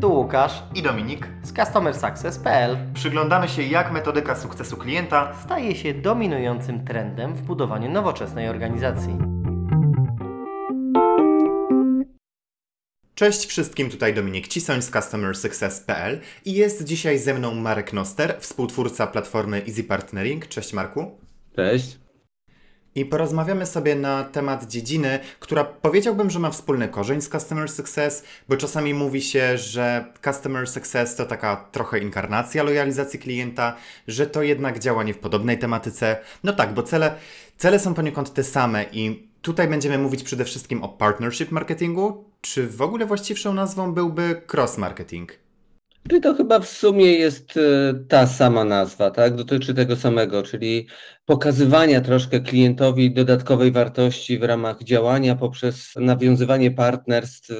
Tu Łukasz i Dominik. z CustomerSuccess.pl Przyglądamy się, jak metodyka sukcesu klienta staje się dominującym trendem w budowaniu nowoczesnej organizacji. Cześć wszystkim, tutaj Dominik Cisoń z CustomerSuccess.pl i jest dzisiaj ze mną Marek Noster, współtwórca platformy Easy Partnering. Cześć Marku. Cześć. I porozmawiamy sobie na temat dziedziny, która powiedziałbym, że ma wspólny korzeń z Customer Success, bo czasami mówi się, że Customer Success to taka trochę inkarnacja lojalizacji klienta, że to jednak działanie w podobnej tematyce. No tak, bo cele, cele są poniekąd te same i tutaj będziemy mówić przede wszystkim o partnership marketingu, czy w ogóle właściwszą nazwą byłby cross marketing? Czyli to chyba w sumie jest e, ta sama nazwa, tak? Dotyczy tego samego, czyli pokazywania troszkę klientowi dodatkowej wartości w ramach działania poprzez nawiązywanie partnerstw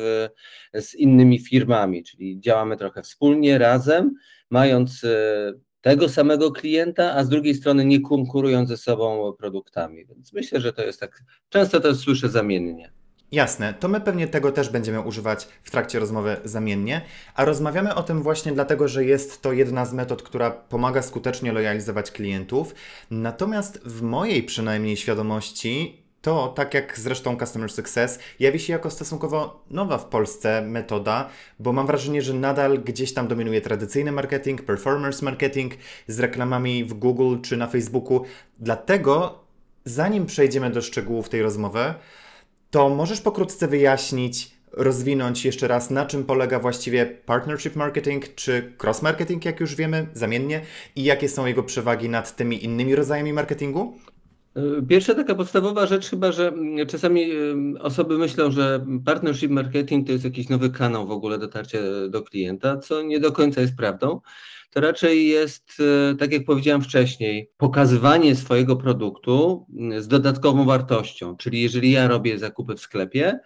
e, z innymi firmami, czyli działamy trochę wspólnie, razem, mając e, tego samego klienta, a z drugiej strony nie konkurując ze sobą produktami. Więc myślę, że to jest tak, często to słyszę zamiennie. Jasne, to my pewnie tego też będziemy używać w trakcie rozmowy zamiennie, a rozmawiamy o tym właśnie dlatego, że jest to jedna z metod, która pomaga skutecznie lojalizować klientów. Natomiast w mojej przynajmniej świadomości to, tak jak zresztą Customer Success, jawi się jako stosunkowo nowa w Polsce metoda, bo mam wrażenie, że nadal gdzieś tam dominuje tradycyjny marketing, performance marketing z reklamami w Google czy na Facebooku. Dlatego, zanim przejdziemy do szczegółów tej rozmowy, to możesz pokrótce wyjaśnić, rozwinąć jeszcze raz, na czym polega właściwie partnership marketing czy cross marketing, jak już wiemy, zamiennie, i jakie są jego przewagi nad tymi innymi rodzajami marketingu? Y, pierwsza taka podstawowa rzecz chyba, że mm, czasami y, osoby myślą, że partnership marketing to jest jakiś nowy kanał w ogóle dotarcia do klienta, co nie do końca jest prawdą. To raczej jest, y, tak jak powiedziałem wcześniej, pokazywanie swojego produktu z dodatkową wartością. Czyli jeżeli ja robię zakupy w sklepie,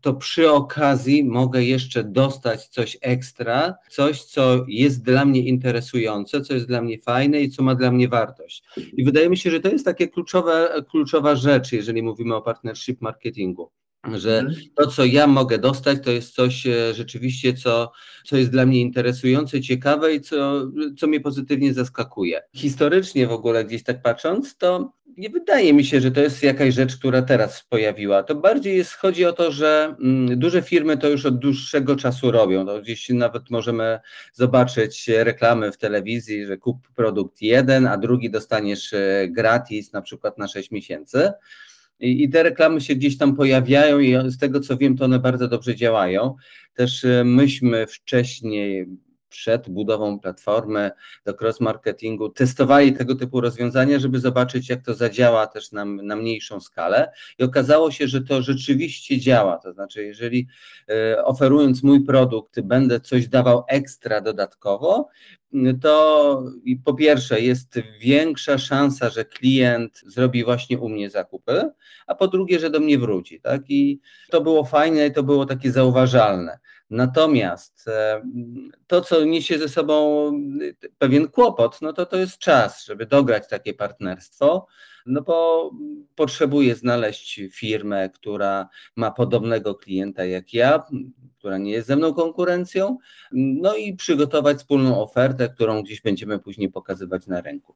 to przy okazji mogę jeszcze dostać coś ekstra, coś, co jest dla mnie interesujące, co jest dla mnie fajne i co ma dla mnie wartość. I wydaje mi się, że to jest takie kluczowe, kluczowa rzecz, jeżeli mówimy o partnership marketingu że mhm. to, co ja mogę dostać, to jest coś e, rzeczywiście, co, co jest dla mnie interesujące, ciekawe i co, co mnie pozytywnie zaskakuje. Historycznie w ogóle gdzieś tak patrząc, to nie wydaje mi się, że to jest jakaś rzecz, która teraz pojawiła. To bardziej jest, chodzi o to, że mm, duże firmy to już od dłuższego czasu robią. To gdzieś nawet możemy zobaczyć reklamy w telewizji, że kup produkt jeden, a drugi dostaniesz e, gratis, na przykład na 6 miesięcy. I, te reklamy się gdzieś tam pojawiają i z tego co wiem, to one bardzo dobrze działają. Też e, myśmy wcześniej przed budową platformy do cross-marketingu testowali tego typu rozwiązania, żeby zobaczyć, jak to zadziała też na, na mniejszą skalę. I okazało się, że to rzeczywiście działa. To znaczy, jeżeli e, oferując mój produkt, będę coś dawał ekstra dodatkowo, to po pierwsze jest większa szansa, że klient zrobi właśnie u mnie zakupy, a po drugie, że do mnie wróci. Tak? I to było fajne i to było takie zauważalne. Natomiast e, to, co niesie ze sobą pewien kłopot, no to to jest czas, żeby dograć takie partnerstwo, no bo potrzebuję znaleźć firmę, która ma podobnego klienta jak ja, która nie jest ze mną konkurencją, no i przygotować wspólną ofertę, którą gdzieś będziemy później pokazywać na rynku.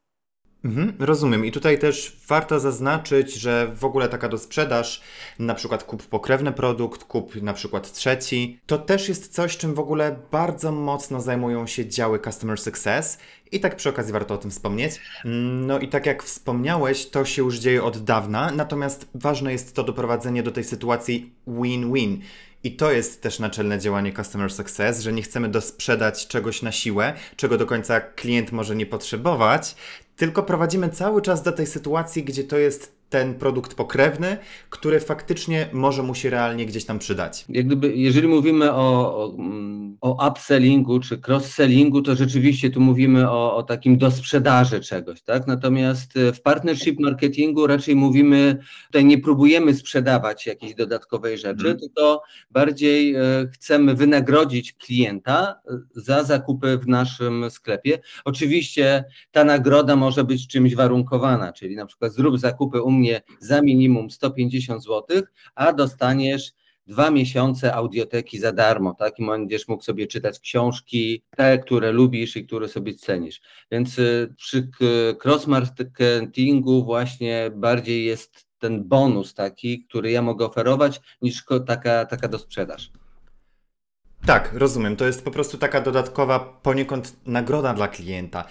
Mhm, rozumiem. I tutaj też warto zaznaczyć, że w ogóle taka dosprzedaż, na przykład kup pokrewny produkt, kup na przykład trzeci, to też jest coś, czym w ogóle bardzo mocno zajmują się działy Customer Success. I tak przy okazji warto o tym wspomnieć. No i tak jak wspomniałeś, to się już dzieje od dawna, natomiast ważne jest to doprowadzenie do tej sytuacji win-win. I to jest też naczelne działanie Customer Success, że nie chcemy dosprzedać czegoś na siłę, czego do końca klient może nie potrzebować, tylko prowadzimy cały czas do tej sytuacji, gdzie to jest ten produkt pokrewny, który faktycznie może mu się realnie gdzieś tam przydać. Jak gdyby, jeżeli mówimy o, o, o upsellingu czy cross-sellingu, to rzeczywiście tu mówimy o, o takim dosprzedaży czegoś, tak? Natomiast w partnership marketingu raczej mówimy, tutaj nie próbujemy sprzedawać jakiejś dodatkowej rzeczy, hmm. tylko bardziej e, chcemy wynagrodzić klienta za zakupy w naszym sklepie. Oczywiście ta nagroda może być czymś warunkowana, czyli na przykład zrób zakupy u mnie za minimum 150 zł, a dostaniesz dwa miesiące audioteki za darmo, tak? I będziesz mógł sobie czytać książki, te, które lubisz i które sobie cenisz. Więc y, przy cross-marketingu właśnie bardziej jest ten bonus taki, który ja mogę oferować, niż taka, taka do sprzedaż. Tak, rozumiem. To jest po prostu taka dodatkowa poniekąd nagroda dla klienta.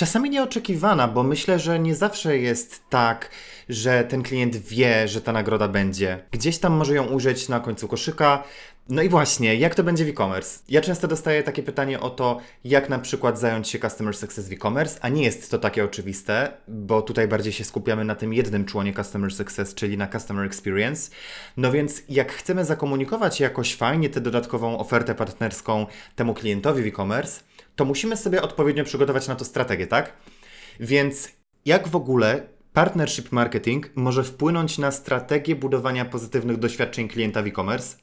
Czasami nieoczekiwana, bo myślę, że nie zawsze jest tak, że ten klient wie, że ta nagroda będzie. Gdzieś tam może ją użyć na końcu koszyka. No i właśnie, jak to będzie w e-commerce? Ja często dostaję takie pytanie o to, jak na przykład zająć się Customer Success w e-commerce, a nie jest to takie oczywiste, bo tutaj bardziej się skupiamy na tym jednym członie Customer Success, czyli na Customer Experience. No więc jak chcemy zakomunikować jakoś fajnie tę dodatkową ofertę partnerską temu klientowi w e-commerce, to musimy sobie odpowiednio przygotować na to strategię, tak? Więc jak w ogóle partnership marketing może wpłynąć na strategię budowania pozytywnych doświadczeń klienta w e-commerce?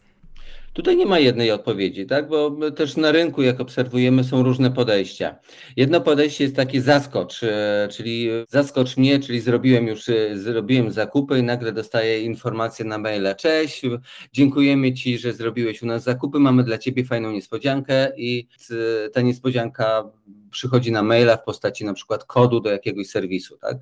Tutaj nie ma jednej odpowiedzi, tak? Bo też na rynku, jak obserwujemy, są różne podejścia. Jedno podejście jest takie zaskocz, e, czyli zaskocz mnie, czyli zrobiłem już, e, zrobiłem zakupy i nagle dostaję informację na maila. Cześć, dziękujemy Ci, że zrobiłeś u nas zakupy, mamy dla Ciebie fajną niespodziankę i e, ta niespodzianka przychodzi na maila w postaci na przykład kodu do jakiegoś serwisu, tak?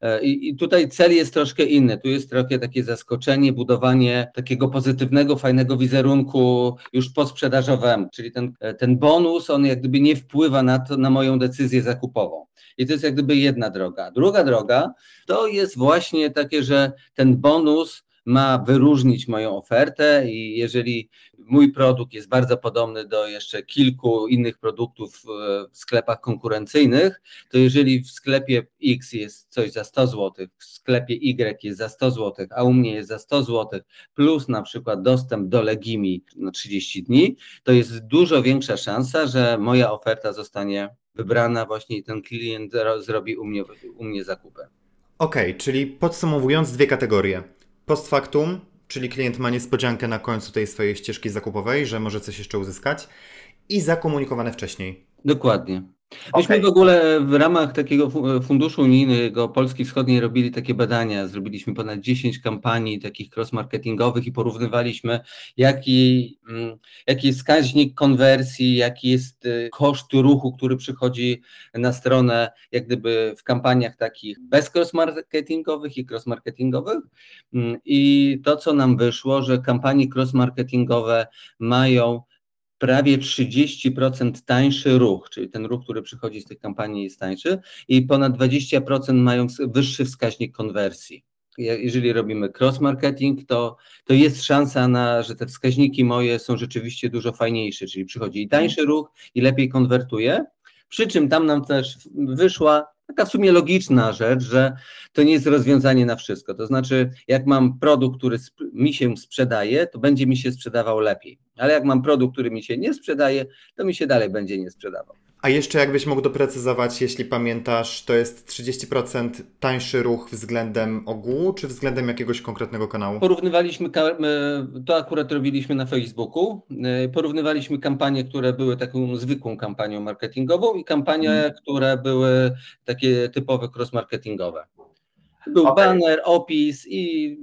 E, I, I tutaj cel jest troszkę inny. Tu jest trochę takie zaskoczenie, budowanie takiego pozytywnego, fajnego wizerunku już posprzedażowemu, czyli ten, e, ten bonus, on jak gdyby nie wpływa na, to, na moją decyzję zakupową. I to jest jak gdyby jedna droga. Druga droga to jest właśnie takie, że ten bonus ma wyróżnić moją ofertę i jeżeli mój produkt jest bardzo podobny do jeszcze kilku innych produktów w sklepach konkurencyjnych, to jeżeli w sklepie X jest coś za 100 zł, w sklepie Y jest za 100 zł, a u mnie jest za 100 zł, plus na przykład dostęp do Legimi na 30 dni, to jest dużo większa szansa, że moja oferta zostanie wybrana właśnie i ten klient zrobi u mnie, u mnie zakupy. Okej, okay, czyli podsumowując dwie kategorie. Post factum, czyli klient ma niespodziankę na końcu tej swojej ścieżki zakupowej, że może coś jeszcze uzyskać i zakomunikowane wcześniej. Dokładnie. Myśmy okay. w ogóle w ramach takiego funduszu unijnego Polski Wschodniej robili takie badania. Zrobiliśmy ponad 10 kampanii takich cross-marketingowych i porównywaliśmy, jaki, jaki jest wskaźnik konwersji, jaki jest koszt ruchu, który przychodzi na stronę, jak gdyby w kampaniach takich bez cross-marketingowych i cross-marketingowych. I to, co nam wyszło, że kampanie cross-marketingowe mają prawie 30% tańszy ruch, czyli ten ruch, który przychodzi z tych kampanii jest tańszy i ponad 20% mają wyższy wskaźnik konwersji. Jeżeli robimy cross-marketing, to, to jest szansa na, że te wskaźniki moje są rzeczywiście dużo fajniejsze, czyli przychodzi i tańszy ruch i lepiej konwertuje, przy czym tam nam też wyszła taka w sumie logiczna rzecz, że to nie jest rozwiązanie na wszystko. To znaczy, jak mam produkt, który mi się sprzedaje, to będzie mi się sprzedawał lepiej. Ale jak mam produkt, który mi się nie sprzedaje, to mi się dalej będzie nie sprzedawał. A jeszcze jakbyś mógł doprecyzować, jeśli pamiętasz, to jest 30% tańszy ruch względem ogółu, czy względem jakiegoś konkretnego kanału? Porównywaliśmy, to akurat robiliśmy na Facebooku, porównywaliśmy kampanie, które były taką zwykłą kampanią marketingową i kampanie, hmm. które były takie typowe cross-marketingowe. Był okay. banner, opis i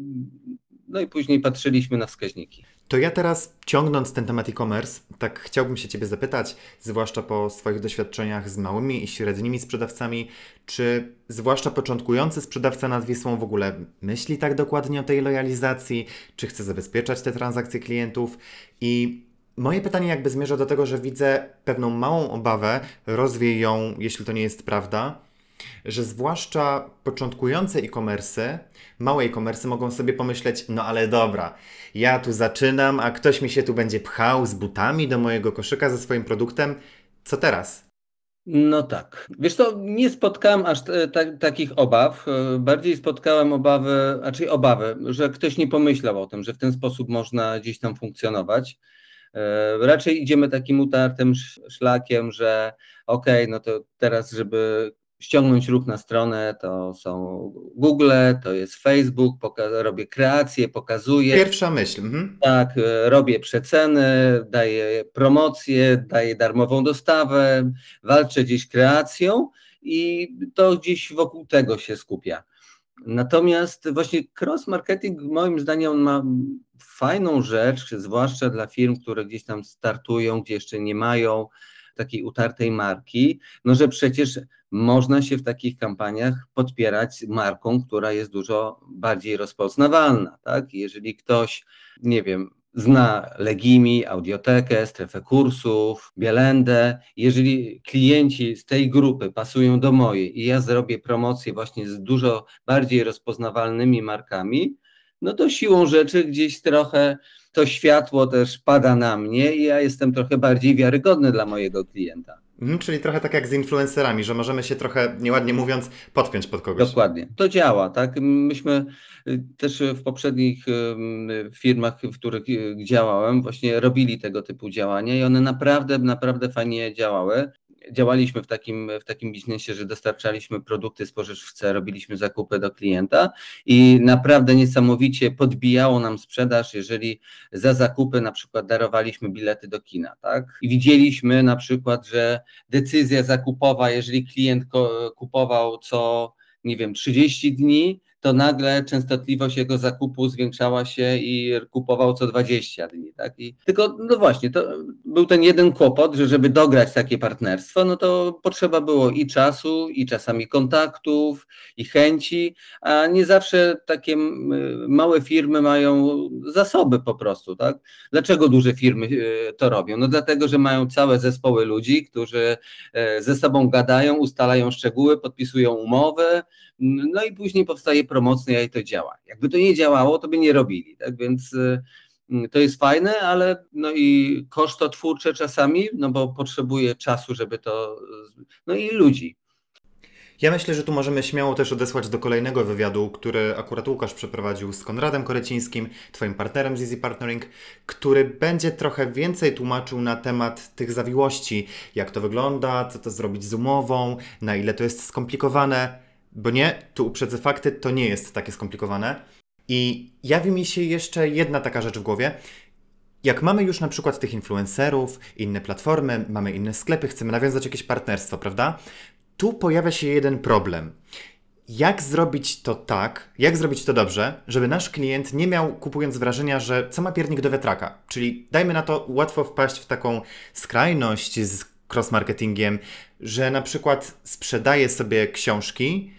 no i później patrzyliśmy na wskaźniki. To ja teraz, ciągnąc ten temat e-commerce, tak chciałbym się Ciebie zapytać, zwłaszcza po swoich doświadczeniach z małymi i średnimi sprzedawcami, czy zwłaszcza początkujący sprzedawca nad Wisłą w ogóle myśli tak dokładnie o tej lojalizacji, czy chce zabezpieczać te transakcje klientów? I Moje pytanie jakby zmierza do tego, że widzę pewną małą obawę, rozwiej ją, jeśli to nie jest prawda, że zwłaszcza początkujące e-commerce, małe e-commerce mogą sobie pomyśleć, no ale dobra, ja tu zaczynam, a ktoś mi się tu będzie pchał z butami do mojego koszyka ze swoim produktem, co teraz? No tak. Wiesz co, nie spotkałem aż takich obaw. Bardziej spotkałem obawy, raczej obawy, że ktoś nie pomyślał o tym, że w ten sposób można gdzieś tam funkcjonować. Raczej idziemy takim utartym szlakiem, że okej, okay, no to teraz, żeby ściągnąć ruch na stronę, to są Google, to jest Facebook, robię kreację, pokazuję. Pierwsza myśl. Mhm. Tak, robię przeceny, daję promocję, daję darmową dostawę, walczę gdzieś kreacją i to gdzieś wokół tego się skupia. Natomiast właśnie cross-marketing, moim zdaniem, on ma fajną rzecz, zwłaszcza dla firm, które gdzieś tam startują, gdzie jeszcze nie mają takiej utartej marki, no że przecież można się w takich kampaniach podpierać marką, która jest dużo bardziej rozpoznawalna, tak? Jeżeli ktoś, nie wiem, zna Legimi, Audiotekę, strefę kursów, Bielendę. Jeżeli klienci z tej grupy pasują do mojej i ja zrobię promocję właśnie z dużo bardziej rozpoznawalnymi markami, no to siłą rzeczy gdzieś trochę to światło też pada na mnie i ja jestem trochę bardziej wiarygodny dla mojego klienta. Mhm, czyli trochę tak jak z influencerami, że możemy się trochę, nieładnie mówiąc, podpiąć pod kogoś. Dokładnie. To działa, tak? Myśmy y, też w poprzednich ym, firmach, w których y, działałem, właśnie robili tego typu działania i one naprawdę, naprawdę fajnie działały. Działaliśmy w takim, w takim biznesie, że dostarczaliśmy produkty spożywcze, robiliśmy zakupy do klienta i naprawdę niesamowicie podbijało nam sprzedaż, jeżeli za zakupy na przykład darowaliśmy bilety do kina, tak? I widzieliśmy na przykład, że decyzja zakupowa, jeżeli klient kupował co, nie wiem, 30 dni, to nagle częstotliwość jego zakupu zwiększała się i kupował co 20 dni, tak? I tylko, no właśnie, to był ten jeden kłopot, że żeby dograć takie partnerstwo, no to potrzeba było i czasu, i czasami kontaktów, i chęci, a nie zawsze takie małe firmy mają zasoby po prostu, tak? Dlaczego duże firmy y, to robią? No dlatego, że mają całe zespoły ludzi, którzy e, ze sobą gadają, ustalają szczegóły, podpisują umowy, no i później powstaje promocja i to działa. Jakby to nie działało, to by nie robili, tak? Więc y, to jest fajne, ale no i kosztotwórcze czasami, no bo potrzebuje czasu, żeby to, no i ludzi. Ja myślę, że tu możemy śmiało też odesłać do kolejnego wywiadu, który akurat Łukasz przeprowadził z Konradem Korecińskim, Twoim partnerem z Easy Partnering, który będzie trochę więcej tłumaczył na temat tych zawiłości, jak to wygląda, co to zrobić z umową, na ile to jest skomplikowane, bo nie, tu uprzedzę fakty, to nie jest takie skomplikowane. I jawi mi się jeszcze jedna taka rzecz w głowie. Jak mamy już na przykład tych influencerów, inne platformy, mamy inne sklepy, chcemy nawiązać jakieś partnerstwo, prawda? Tu pojawia się jeden problem. Jak zrobić to tak, jak zrobić to dobrze, żeby nasz klient nie miał kupując wrażenia, że co ma piernik do wiatraka? Czyli dajmy na to łatwo wpaść w taką skrajność z cross-marketingiem, że na przykład sprzedaję sobie książki,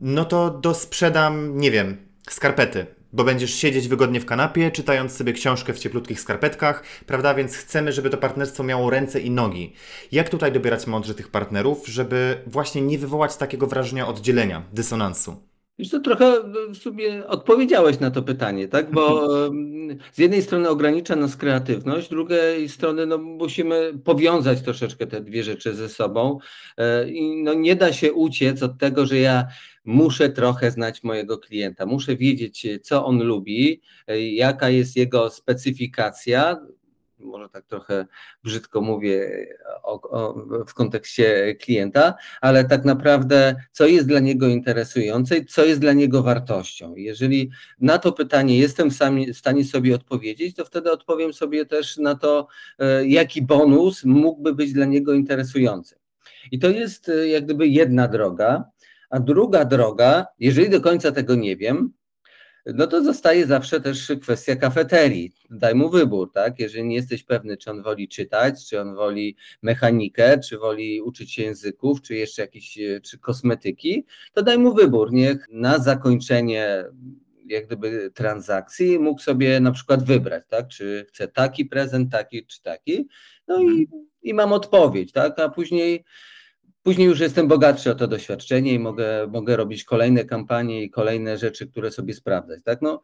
no to dosprzedam, nie wiem, skarpety, bo będziesz siedzieć wygodnie w kanapie, czytając sobie książkę w cieplutkich skarpetkach, prawda? Więc chcemy, żeby to partnerstwo miało ręce i nogi. Jak tutaj dobierać mądrze tych partnerów, żeby właśnie nie wywołać takiego wrażenia oddzielenia, dysonansu? Już to trochę w sumie odpowiedziałeś na to pytanie, tak? Bo em, z jednej strony ogranicza nas kreatywność, z drugiej strony no, musimy powiązać troszeczkę te dwie rzeczy ze sobą. E, I no, nie da się uciec od tego, że ja muszę trochę znać mojego klienta, muszę wiedzieć, co on lubi, e, jaka jest jego specyfikacja. Może tak trochę brzydko mówię o, o, w kontekście klienta, ale tak naprawdę co jest dla niego interesujące i co jest dla niego wartością. Jeżeli na to pytanie jestem w stanie sobie odpowiedzieć, to wtedy odpowiem sobie też na to, e, jaki bonus mógłby być dla niego interesujący. I to jest e, jak gdyby jedna droga, a druga droga, jeżeli do końca tego nie wiem, no to zostaje zawsze też kwestia kafeterii. Daj mu wybór, tak? Jeżeli nie jesteś pewny, czy on woli czytać, czy on woli mechanikę, czy woli uczyć się języków, czy jeszcze jakieś, e, czy kosmetyki, to daj mu wybór. Niech na zakończenie jak gdyby transakcji mógł sobie na przykład wybrać, tak? Czy chce taki prezent, taki, czy taki. No i, i mam odpowiedź, tak? A później Później już jestem bogatszy o to doświadczenie i mogę, mogę robić kolejne kampanie i kolejne rzeczy, które sobie sprawdzać. Tak? No,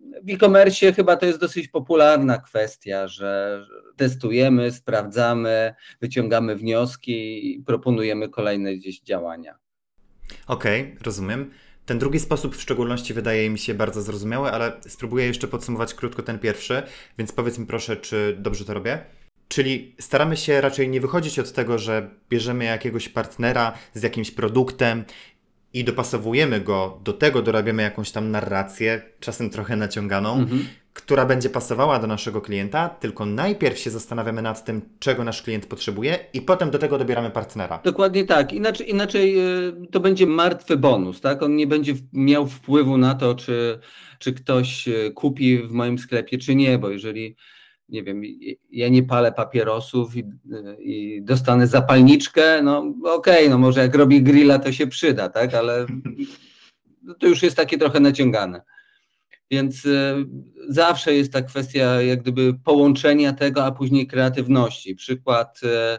w e-commerce chyba to jest dosyć popularna kwestia, że testujemy, sprawdzamy, wyciągamy wnioski i proponujemy kolejne gdzieś działania. Okej, rozumiem. Ten drugi sposób w szczególności wydaje mi się bardzo zrozumiały, ale spróbuję jeszcze podsumować krótko ten pierwszy, więc powiedz mi proszę, czy dobrze to robię? Czyli staramy się raczej nie wychodzić od tego, że bierzemy jakiegoś partnera z jakimś produktem i dopasowujemy go do tego, dorabiamy jakąś tam narrację, czasem trochę naciąganą, Mhm. która będzie pasowała do naszego klienta, tylko najpierw się zastanawiamy nad tym, czego nasz klient potrzebuje i potem do tego dobieramy partnera. Dokładnie tak. Inaczej, inaczej y, to będzie martwy bonus, tak? On nie będzie miał wpływu na to, czy, czy ktoś y, kupi w moim sklepie, czy nie, bo jeżeli nie wiem, ja nie palę papierosów i, i dostanę zapalniczkę, no okej, no może jak robi grilla, to się przyda, tak? Ale to już jest takie trochę naciągane. Więc y, zawsze jest ta kwestia jak gdyby połączenia tego, a później kreatywności. Przykład y,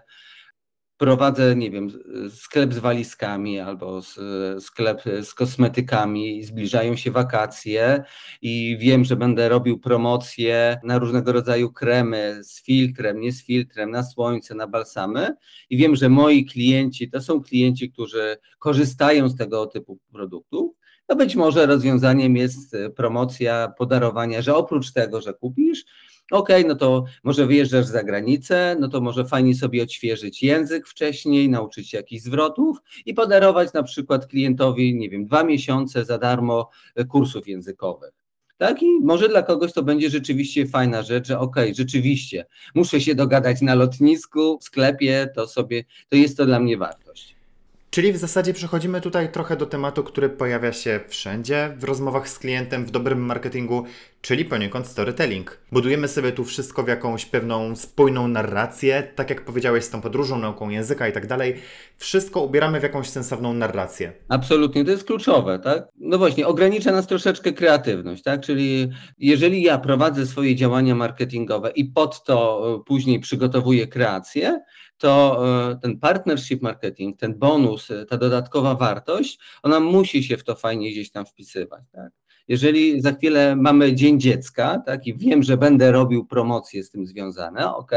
prowadzę, nie wiem, sklep z walizkami albo z, sklep z kosmetykami, zbliżają się wakacje i wiem, że będę robił promocje na różnego rodzaju kremy z filtrem, nie z filtrem, na słońce, na balsamy. I wiem, że moi klienci to są klienci, którzy korzystają z tego typu produktów, to być może rozwiązaniem jest promocja podarowania, że oprócz tego, że kupisz, Okej, no to może wyjeżdżasz za granicę, no to może fajnie sobie odświeżyć język wcześniej, nauczyć się jakichś zwrotów i podarować na przykład klientowi, nie wiem, dwa miesiące za darmo e, kursów językowych. Tak, i może dla kogoś to będzie rzeczywiście fajna rzecz, że okej, rzeczywiście, muszę się dogadać na lotnisku, w sklepie, to sobie, to jest to dla mnie wartość. Czyli w zasadzie przechodzimy tutaj trochę do tematu, który pojawia się wszędzie w rozmowach z klientem, w dobrym marketingu, czyli poniekąd storytelling. Budujemy sobie tu wszystko w jakąś pewną spójną narrację, tak jak powiedziałeś z tą podróżą, nauką języka i tak dalej. Wszystko ubieramy w jakąś sensowną narrację. Absolutnie, to jest kluczowe, tak? No właśnie, ogranicza nas troszeczkę kreatywność, tak? Czyli jeżeli ja prowadzę swoje działania marketingowe i pod to e, później przygotowuję kreację, to e, ten partnership marketing, ten bonus, e, ta dodatkowa wartość, ona musi się w to fajnie gdzieś tam wpisywać, tak? Jeżeli za chwilę mamy Dzień Dziecka, tak, i wiem, że będę robił promocje z tym związane, ok,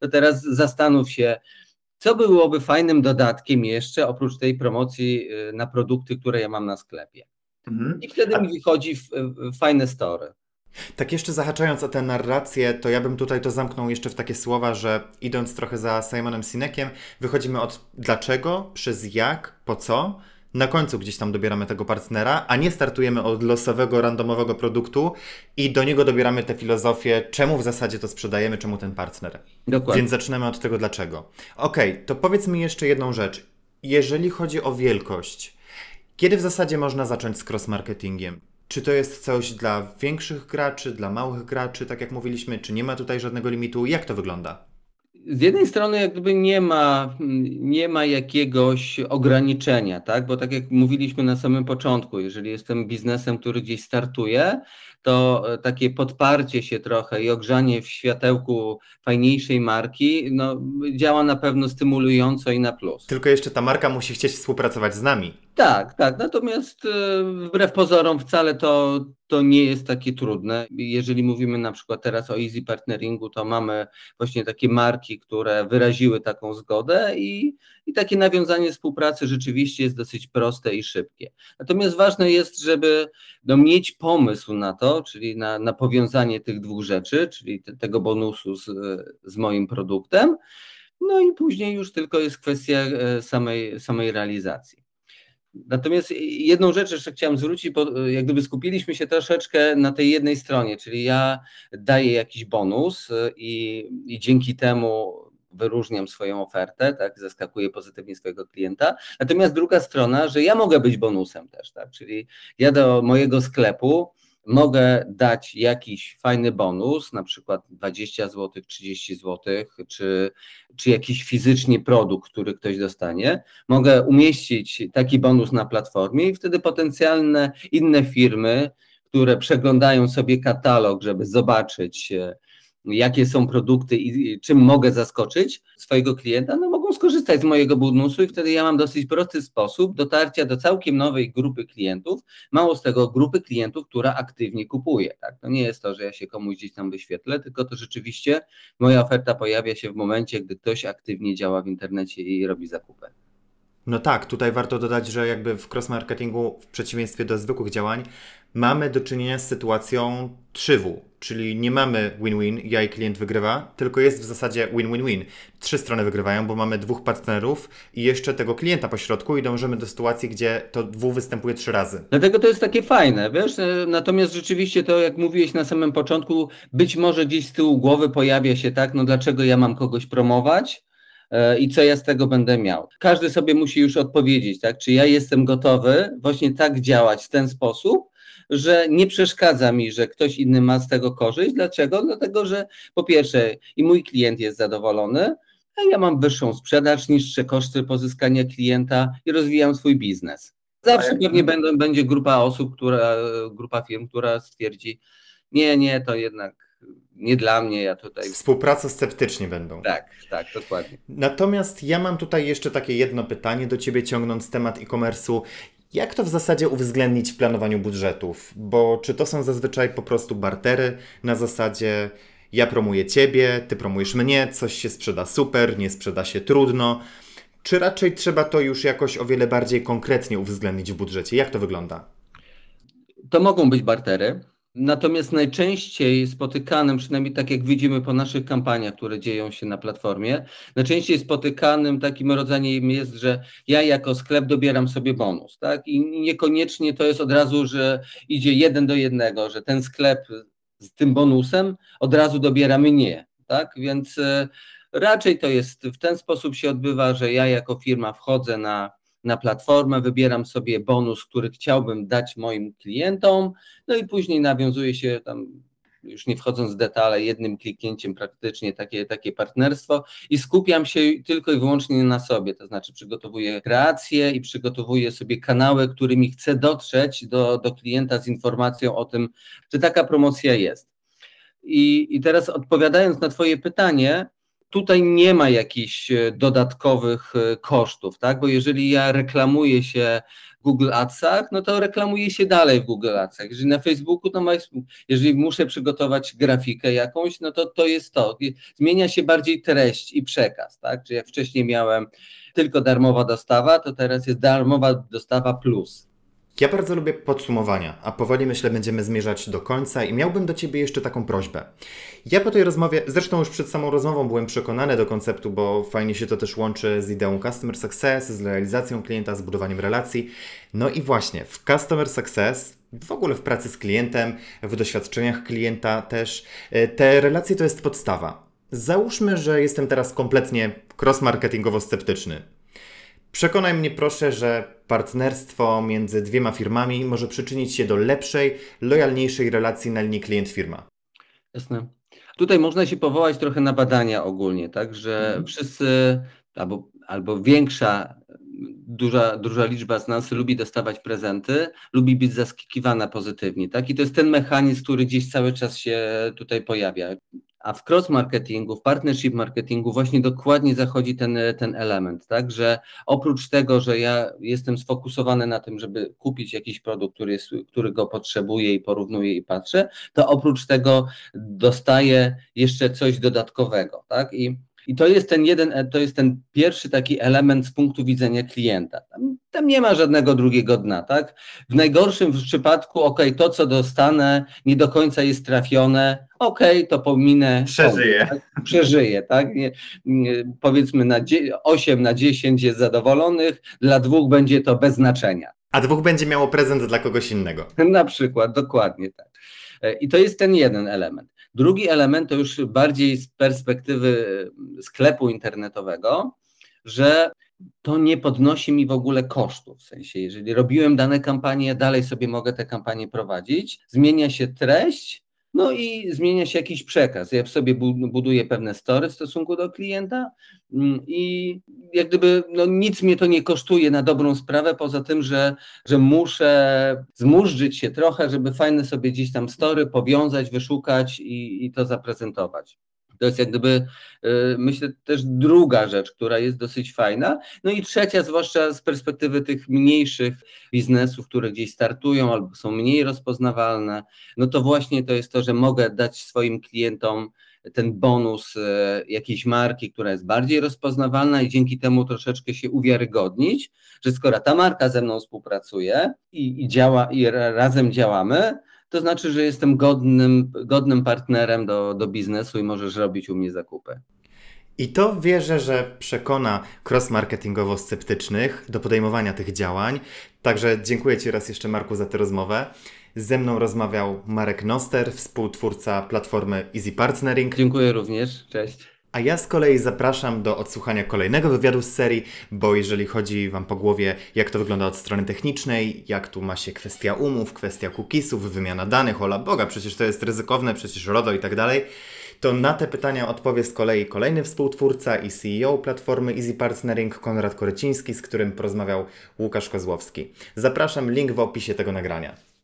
to teraz zastanów się, co byłoby fajnym dodatkiem jeszcze oprócz tej promocji y, na produkty, które ja mam na sklepie? I wtedy A- mi wychodzi fajne story. Tak jeszcze zahaczając o tę narrację, to ja bym tutaj to zamknął jeszcze w takie słowa, że idąc trochę za Simonem Sinekiem, wychodzimy od dlaczego, przez jak, po co, na końcu gdzieś tam dobieramy tego partnera, a nie startujemy od losowego, randomowego produktu i do niego dobieramy tę filozofię, czemu w zasadzie to sprzedajemy, czemu ten partner. Dokładnie. Więc zaczynamy od tego dlaczego. Okej, to powiedz mi jeszcze jedną rzecz. Jeżeli chodzi o wielkość, kiedy w zasadzie można zacząć z cross-marketingiem? Czy to jest coś dla większych graczy, dla małych graczy, tak jak mówiliśmy, czy nie ma tutaj żadnego limitu? Jak to wygląda? Z jednej strony jak gdyby nie ma, nie ma jakiegoś ograniczenia, tak? Bo tak jak mówiliśmy na samym początku, jeżeli jestem biznesem, który gdzieś startuje, to e, takie podparcie się trochę i ogrzanie w światełku fajniejszej marki, no, działa na pewno stymulująco i na plus. Tylko jeszcze ta marka musi chcieć współpracować z nami. Tak, tak. Natomiast e, wbrew pozorom wcale to, to nie jest takie trudne. Jeżeli mówimy na przykład teraz o easy partneringu, to mamy właśnie takie marki, które wyraziły taką zgodę i, i takie nawiązanie współpracy rzeczywiście jest dosyć proste i szybkie. Natomiast ważne jest, żeby no, mieć pomysł na to, czyli na, na powiązanie tych dwóch rzeczy, czyli te, tego bonusu z, z moim produktem. No i później już tylko jest kwestia e, samej, samej realizacji. Natomiast jedną rzecz jeszcze chciałem zwrócić, bo jak gdyby skupiliśmy się troszeczkę na tej jednej stronie, czyli ja daję jakiś bonus y, i, i dzięki temu wyróżniam swoją ofertę, tak, zaskakuję pozytywnie swojego klienta. Natomiast druga strona, że ja mogę być bonusem też, tak, czyli ja do mojego sklepu mogę dać jakiś fajny bonus, na przykład 20 zł, 30 zł, czy, czy jakiś fizycznie produkt, który ktoś dostanie. Mogę umieścić taki bonus na platformie i wtedy potencjalne inne firmy, które przeglądają sobie katalog, żeby zobaczyć, e, jakie są produkty i czym mogę zaskoczyć swojego klienta, no mogą skorzystać z mojego bonusu i wtedy ja mam dosyć prosty sposób dotarcia do całkiem nowej grupy klientów, mało z tego grupy klientów, która aktywnie kupuje. Tak? To nie jest to, że ja się komuś gdzieś tam wyświetlę, tylko to rzeczywiście moja oferta pojawia się w momencie, gdy ktoś aktywnie działa w internecie i robi zakupy. No tak, tutaj warto dodać, że jakby w cross-marketingu, w przeciwieństwie do zwykłych działań, mamy do czynienia z sytuacją 3W. Czyli nie mamy win-win, ja i klient wygrywa, tylko jest w zasadzie win-win-win. Trzy strony wygrywają, bo mamy dwóch partnerów i jeszcze tego klienta po środku i dążymy do sytuacji, gdzie to dwóch występuje trzy razy. Dlatego to jest takie fajne, wiesz? E, Natomiast rzeczywiście to, jak mówiłeś na samym początku, być może gdzieś z tyłu głowy pojawia się tak, no dlaczego ja mam kogoś promować e, i co ja z tego będę miał. Każdy sobie musi już odpowiedzieć, tak? Czy ja jestem gotowy właśnie tak działać w ten sposób, że nie przeszkadza mi, że ktoś inny ma z tego korzyść. Dlaczego? Dlatego, że po pierwsze i mój klient jest zadowolony, a ja mam wyższą sprzedaż, niższe koszty pozyskania klienta i rozwijam swój biznes. Zawsze pewnie będą, będzie grupa osób, która, grupa firm, która stwierdzi, nie, nie, to jednak nie dla mnie, ja tutaj. Współpraca sceptyczni będą. Tak, tak, dokładnie. Natomiast ja mam tutaj jeszcze takie jedno pytanie do Ciebie, ciągnąc temat e-commerce'u. Jak to w zasadzie uwzględnić w planowaniu budżetów? Bo czy to są zazwyczaj po prostu bartery na zasadzie ja promuję Ciebie, Ty promujesz mnie, coś się sprzeda super, nie sprzeda się trudno? Czy raczej trzeba to już jakoś o wiele bardziej konkretnie uwzględnić w budżecie? Jak to wygląda? To mogą być bartery. Natomiast najczęściej spotykanym, przynajmniej tak jak widzimy po naszych kampaniach, które dzieją się na platformie, najczęściej spotykanym takim rodzajem jest, że ja jako sklep dobieram sobie bonus, tak? I niekoniecznie to jest od razu, że idzie jeden do jednego, że ten sklep z tym bonusem od razu dobiera mnie, tak? Więc e, raczej to jest w ten sposób się odbywa, że ja jako firma wchodzę na na platformę, wybieram sobie bonus, który chciałbym dać moim klientom, no i później nawiązuje się tam, już nie wchodząc w detale, jednym kliknięciem praktycznie takie, takie partnerstwo i skupiam się tylko i wyłącznie na sobie, to znaczy przygotowuję kreację i przygotowuję sobie kanały, którymi chcę dotrzeć do, do klienta z informacją o tym, że taka promocja jest. I, I teraz odpowiadając na Twoje pytanie, tutaj nie ma jakichś e, dodatkowych e, kosztów, tak? Bo jeżeli ja reklamuję się w Google Adsach, no to reklamuję się dalej w Google Adsach. Jeżeli na Facebooku, to jeżeli muszę przygotować grafikę jakąś, no to to jest to. Zmienia się bardziej treść i przekaz, tak? Czy jak wcześniej miałem tylko darmowa dostawa, to teraz jest darmowa dostawa plus. Ja bardzo lubię podsumowania, a powoli myślę będziemy zmierzać do końca i miałbym do Ciebie jeszcze taką prośbę. Ja po tej rozmowie, zresztą już przed samą rozmową byłem przekonany do konceptu, bo fajnie się to też łączy z ideą Customer Success, z realizacją klienta, z budowaniem relacji. No i właśnie w Customer Success, w ogóle w pracy z klientem, w doświadczeniach klienta też, e, te relacje to jest podstawa. Załóżmy, że jestem teraz kompletnie cross-marketingowo sceptyczny. Przekonaj mnie proszę, że partnerstwo między dwiema firmami może przyczynić się do lepszej, lojalniejszej relacji na linii klient-firma. Jasne. Tutaj można się powołać trochę na badania ogólnie, tak, że mhm. wszyscy albo, albo większa, duża, duża liczba z nas lubi dostawać prezenty, lubi być zaskakiwana pozytywnie, tak, i to jest ten mechanizm, który gdzieś cały czas się tutaj pojawia. A w cross marketingu, w partnership marketingu właśnie dokładnie zachodzi ten, ten element, tak, że oprócz tego, że ja jestem sfokusowany na tym, żeby kupić jakiś produkt, który, jest, który go potrzebuję i porównuję i patrzę, to oprócz tego dostaję jeszcze coś dodatkowego, tak, i i to jest ten jeden, to jest ten pierwszy taki element z punktu widzenia klienta. Tam, tam nie ma żadnego drugiego dna, tak? W najgorszym przypadku, ok, to co dostanę nie do końca jest trafione, ok, to pominę. Przeżyję. Tak? Przeżyję, tak? Nie, nie, powiedzmy na 8 na 10 jest zadowolonych, dla dwóch będzie to bez znaczenia. A dwóch będzie miało prezent dla kogoś innego. Na przykład, dokładnie tak. E, I to jest ten jeden element. Drugi element to już bardziej z perspektywy e, sklepu internetowego, że to nie podnosi mi w ogóle kosztów. W sensie, jeżeli robiłem dane kampanie, dalej sobie mogę te kampanie prowadzić, zmienia się treść, no i zmienia się jakiś przekaz. Ja sobie buduję pewne story w stosunku do klienta mm, i jak gdyby no nic mnie to nie kosztuje na dobrą sprawę, poza tym, że, że muszę zmurzyć się trochę, żeby fajne sobie gdzieś tam story powiązać, wyszukać i, i to zaprezentować. To jest jak gdyby, y, myślę, też druga rzecz, która jest dosyć fajna. No i trzecia, zwłaszcza z perspektywy tych mniejszych biznesów, które gdzieś startują albo są mniej rozpoznawalne, no to właśnie to jest to, że mogę dać swoim klientom ten bonus y, jakiejś marki, która jest bardziej rozpoznawalna i dzięki temu troszeczkę się uwiarygodnić, że skoro ta marka ze mną współpracuje i, i działa i razem działamy, to znaczy, że jestem godnym, godnym partnerem do, do biznesu i możesz robić u mnie zakupy. I to wierzę, że przekona cross-marketingowo sceptycznych do podejmowania tych działań. Także dziękuję Ci raz jeszcze, Marku, za tę rozmowę. Ze mną rozmawiał Marek Noster, współtwórca platformy Easy Partnering. Dziękuję również. Cześć. A ja z kolei zapraszam do odsłuchania kolejnego wywiadu z serii, bo jeżeli chodzi Wam po głowie, jak to wygląda od strony technicznej, jak tu ma się kwestia umów, kwestia cookiesów, wymiana danych, ola Boga, przecież to jest ryzykowne, przecież RODO i tak dalej, to na te pytania odpowie z kolei kolejny współtwórca i CEO platformy Easy Partnering, Konrad Koryciński, z którym porozmawiał Łukasz Kozłowski. Zapraszam, link w opisie tego nagrania.